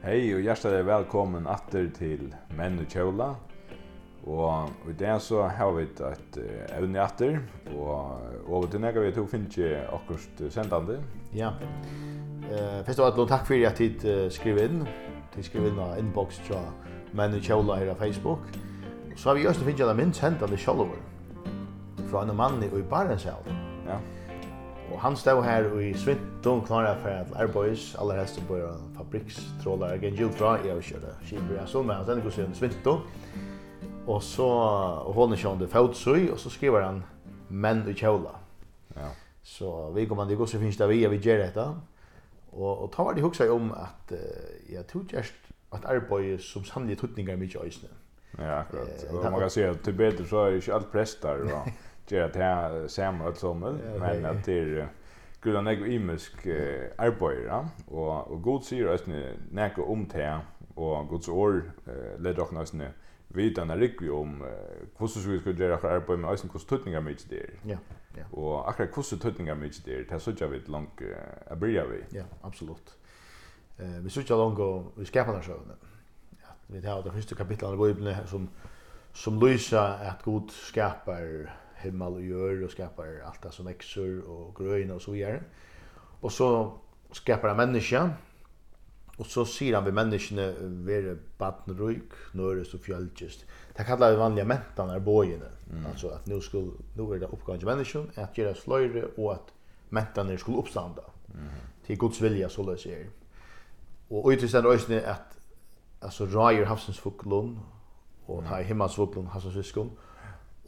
Hei og hjertelig er velkommen atter til Menn og Kjola. Og i dag så har vi et evne atter, og over til nega vi tog finnes ikke akkurat sendande. Ja. Uh, Først og alt, takk for at tid uh, skriv inn. Tid skriv inn av inbox til Menn og Kjola her av Facebook. Og så har vi også finnes jeg da minst sendande sjolver fra en mann i Barentshavn. Ja. Ja Og han stod her i Svinton klara for at Airboys aller helst på en fabrikstrålare gen Jildra jag körde. Kibri, jeg så med han sen går sen Svinton. Och så og hon kände fotsoj og så skriver han Menn i kjola. Ja. Så vi kommer det går så finns det vi vi gör detta. Och och tar var det huxa om att jag tog just att Airboys som sannolikt tutningar mycket ösnen. Ja, akkurat. Eh, Och man kan se at til bedre så er ikke alt prestar. prästar och göra det här samma och sånt men at det är gudan ego imisk arbeider og og god sier at nekka om det, og Guds uh, leder dere nøsne vita na rikvi om hvordan vi skal gjøre akkurat arbeid men også hvordan tøtningar mykje det er. Ja, ja. Og akkurat hvordan tøtningar mykje det er, det er sånn at vi langt er bryr vi. Ja, absolutt. Eh, vi sykja langt og vi skapar den sjøvne. Ja, vi tar det første kapitlet av Bibelen som, som lyser at god skapar himmel og jord og skapar alt det som vekser og grøyne og så vidare. Og så skapar han människa. og så sier han vid menneskene være badnruk, nøres og fjälltjust. Det kallar vi vanliga mentan er bojene. Mm. Alltså att nu, skulle, nu er det uppgång til människan at gjøre sløyre og at mentan skulle oppstanda Mm. Guds vilja så løs er. Og utifrån det är at altså, rajer havsens fuklon och mm. himmelsfuklon havsens fiskon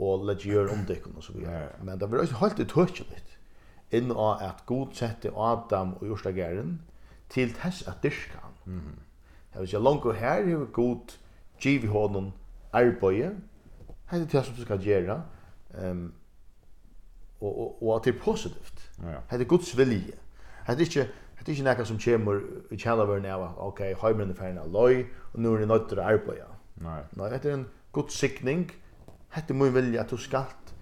og let gjør om det og så videre. Men det var også helt utøkjelig inn av at god sette Adam og Jørstageren til tess at dyrka han. Mm -hmm. Det vil si langt her er god giv i hånden arbeid, hette det som du skal gjøre, um, og, og, og at det er positivt. Ja. Det er Guds vilje. Hette ikke Det er ikke noe som kommer i kjellaveren av at ok, heimeren er ferdig av løy, og nå er det nødt til å arbeide. Nei. Nei, det er en god sikning, hette mun vilja at du skalt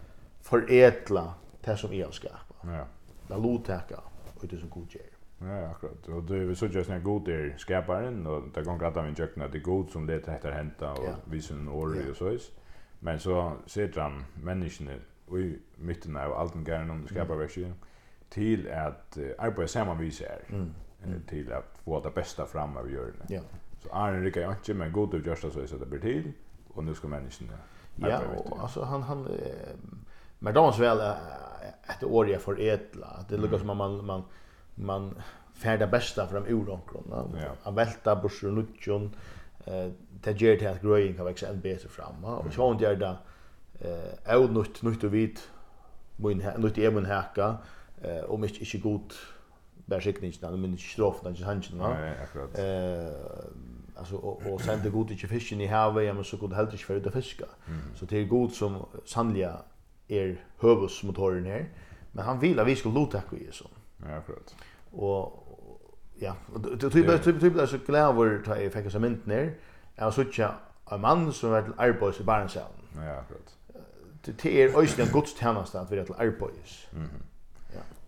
foredla det som jeg har skapa. Ja. La lotäka og det som god gjør. Ja, akkurat. Og det vi såg just när god är skaparen och det går att använda jökna det god som det heter henta och ja. visa en år och så is. Men så sitter han människan i mitten av allt den gärna om skaparverksyn till att uh, arbeta samman vis er Mm. Mm. Till att få det bästa fram av görna. Ja. Så Arne det lika inte men god och just så är det blir till och nu ska människan Ja, alltså han han eh, men då väl ett år jag för etla. Det lukar som man man man färda bästa från ur omkron. Han välta börs och nutjon eh det ger till att gröjen kan växa än bättre fram. Och så hon gör det eh outnutt nut och vit mun nut i mun hacka eh om inte inte god bara skickningen men inte strofen inte hanchen va. Nej, akkurat. Eh alltså och och sen det gode inte fisken i havet, ja men så kunde helt inte för det fiska. Så det är god som sannliga är hövusmotoren här. Men han vill att vi ska låta det så. Ja, akkurat. Och ja, det typ typ typ så klar ta i fick så mynt ner. Jag såg tjä en man som var till arbets i Barentshavn. Ja, akkurat. Det är ösnen gudstjänst att vi är till arbets. Mhm.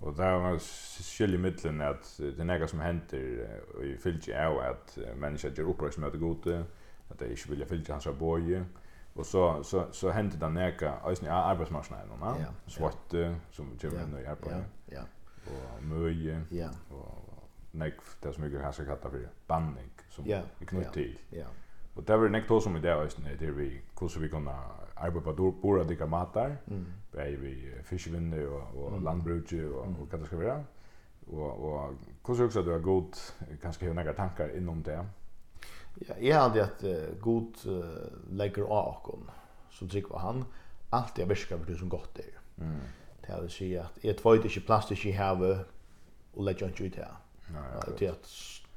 Og det var skilje mittlen at det er nega som henter i fylgje er at mennesker gjør opprørs møte gode, at de ikke vilja fylgje hans boje, og så, så, så henter det nega eisen i arbeidsmarsjonen, no? ja, svarte som kommer inn i arbeidet, ja, ja. og møye, ja. og nek, det som vi kan kalla for banning, som vi knytt til. Ja, ja. Og det var det nekta som i det östen är till vi hvordan vi kunne arbeta på bora dika matar. Mm. bei vi fiskevinne og, og mm. landbruk og, mm. och det skal være. Og, og hvordan også du har god kanskje har några tankar innom det. Ja, jag hade at uh, god uh, legger av akon som trygg var han alltid jag viskar för det som godt er. Mm. Det vill säga att ett tvåt inte plats i havet og legger ikke ut her. Nei, ja, Det är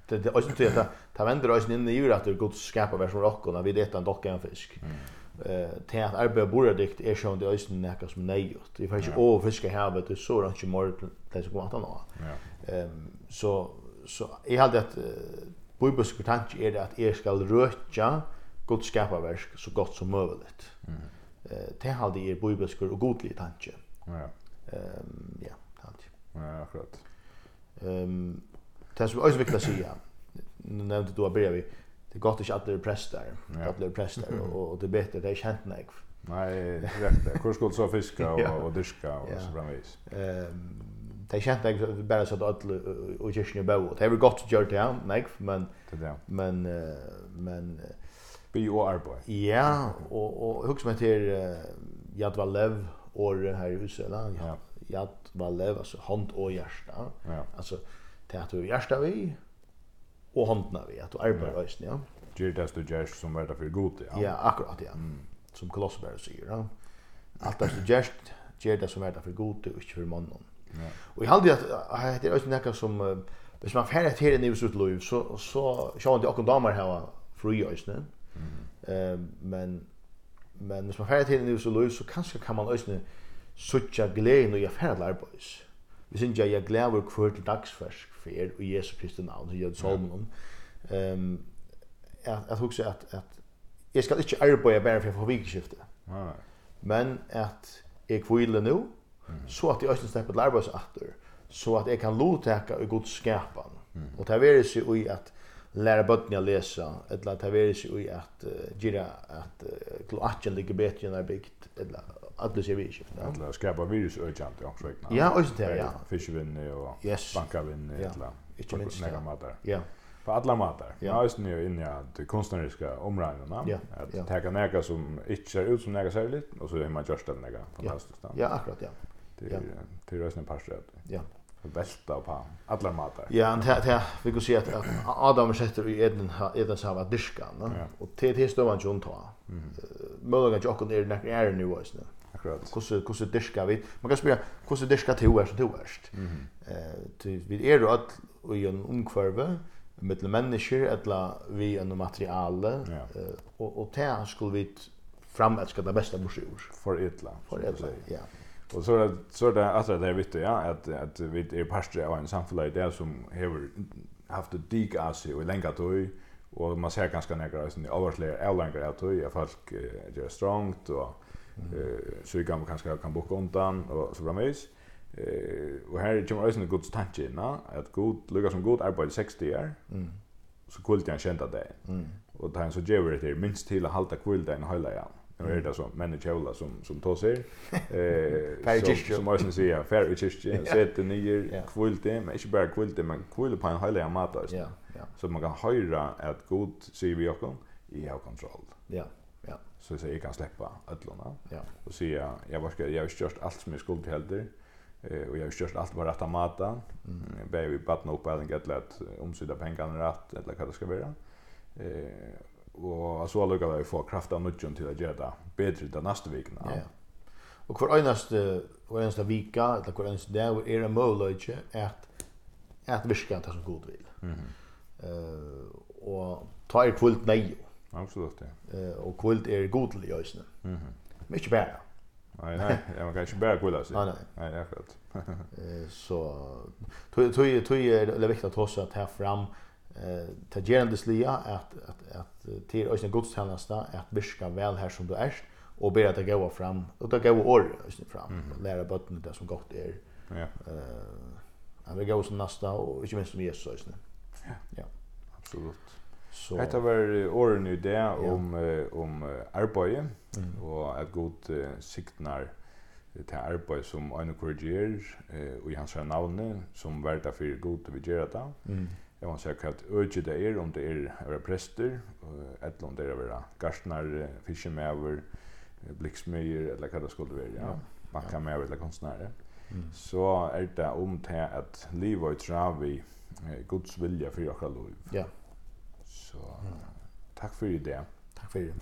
det det alltså det att ta vänder oss in i att det gott skapa vers rock och när vi det en docka en fisk. Eh till att arbeta borde dikt är sjön det östen näkas som nejot. Vi får ju å fiske här det så rent ju mer det så kommer att nå. Ehm så så jag hade att bibelsk tanke är det att er skal röka god skapa vers så gott som möjligt. Mm. Eh det hade er bibelsk och godlig tanke. Ja. Ehm ja, tanke. Ja, akkurat. Ehm det som också viktigt att säga nu nämnde du att börja vi det gott inte att alla är präster Ja. Alla är präster och, och det är bättre det är känt nej nej rätt hur skulle så fiska och, och diska och ja. så framvis ehm det är känns inte bara så att alla och just nu bo. Det är väl gott att göra det här, nej, men men men be och arbete. Ja, och och hooks med till Jad Valev och här i huset där. Ja. Jad Valev alltså hand och hjärta. Ja. Alltså til at du er vi, og håndene vi, at du arbeider ja. øyne, ja. Gjør det du gjør som er det for god, ja. Ja, akkurat, ja. Mm. Som Kolosseberg sier, ja. Alt det du gjør, gjør det som er det for god, og ikke for mannen. Ja. Og jeg halde at det er også noe som, uh, hvis man ferdig til en sitt liv så, så sjåan de akkurat damer her fri øyne. Mm. Uh, men, men hvis man ferdig til en sitt liv så kanskje kan man øyne suttja gleden og gjøre ferdig til arbeids vi synes jeg, jeg glæver hver til dagsfersk for og Jesu Kristi navn, som jeg hadde salmen om, um, at, at huske at, at jeg skal ikke arbeide bare for jeg får vikeskiftet. Men at jeg kviler nu, så at jeg også slipper til arbeidsakter, så at jeg kan lovtaka i god skapan. Mm. Og det er veldig så i at lära bötterna läsa eller att det är i att gira att kloakken ligger bättre när byggt eller alla ser vi skift. Alla skapa virus ökant ja så. Ja, och det ja. Fiskvinne och yes. bankavinn eller inte minst några matar. Ja. På alla matar. Ja, just nu inne att konstnärliga områdena att ta näka som inte ser ut som näka lite och så är man just den näka fantastiskt. Ja, akkurat ja. Det är det är en par Ja välta på alla matar. Ja, det det vi kan se att Adam sätter i Eden Eden sa vad diska, va? Och det det står man ju inte. Mm. Möjligen jag kan det när är nu was nu. Akkurat. Kusse kusse diska vi. Man kan spela kusse diska till är så till värst. Mhm. Eh vi är då att i en omkvarve med människor eller vi en material och och där skulle vi fram att ska det bästa borsur för etla. För etla. Ja. Och så är det så är det att det är viktigt ja att att vi är pastor av en samfällig där som har haft det dig as ju länge då och man ser ganska nära sån i överslä ärlänger att och är folk gör strongt och så kan kanske kan boka undan och så framvis. Eh och här kommer också en god tanke inna att god lukar som god arbete 60 år. Mm. Så kult jag kända det. Mm. Och det en så ger det minst till att hålla kvällen hela ja. Nu är det så människor som som tar sig. Eh Per kyrkje. Som Øysen sier, fer i kyrkje, sete nye, kvulte, men ikke bara kvulte, men kvulte på en heilig mat. Ja, ja. Så man kan høre at god sier vi okkom, jeg har kontroll. Ja, ja. Så jeg sier, jeg kan slippe ødlåna. Ja. Og sier, jeg var ikke, jeg har gjort alt som jeg skulle til helder, Eh, og jeg har gjort alt på rett av maten. Mm. Bare vi badna opp eller gett lett omsida pengene rett, eller hva det skal være. Eh, og så lukket vi få kraft av nudgen til å gjøre det bedre den neste vikene. Ja, ja Og hver einaste, hver einaste vika, eller hver einaste dag, er det mulig at, at virka det som god vil. Mm -hmm. uh, og ta er kvult nei. Absolutt, ja. Uh, og kvult er godlig i øsene. Mm -hmm. Men ikke bare. Nei, nei, man kan ikke bare kvult, altså. Nei, nei. Nei, det er akkurat. uh, så, tog, tog, tog er det viktig at også ta fram eh ta gerandes lia at at at til øsna gudstjenesta at virka vel her som du erst och be att det går fram och det går år fram mm. lära botten det som gott är. Ja. Eh uh, vill går som nästa och inte minst som Jesus Ja. Ja. Absolut. Så Detta var åren nu det om om arbete mm. och att god uh, signar til arbeid som en korrigerar eh, og i hans namn som värda for god vi gjør det. Mm. Jag måste säga at öge det är om det är våra präster eller om det är våra gastnar gartner, fiskemæver, blicksmyr eller hva det skulle være, ja. Backa med eller konstnære. Mm. Så är det om att liv och er travi Guds vilja för okra liv. Ja. Så, tack för det. Tack för det.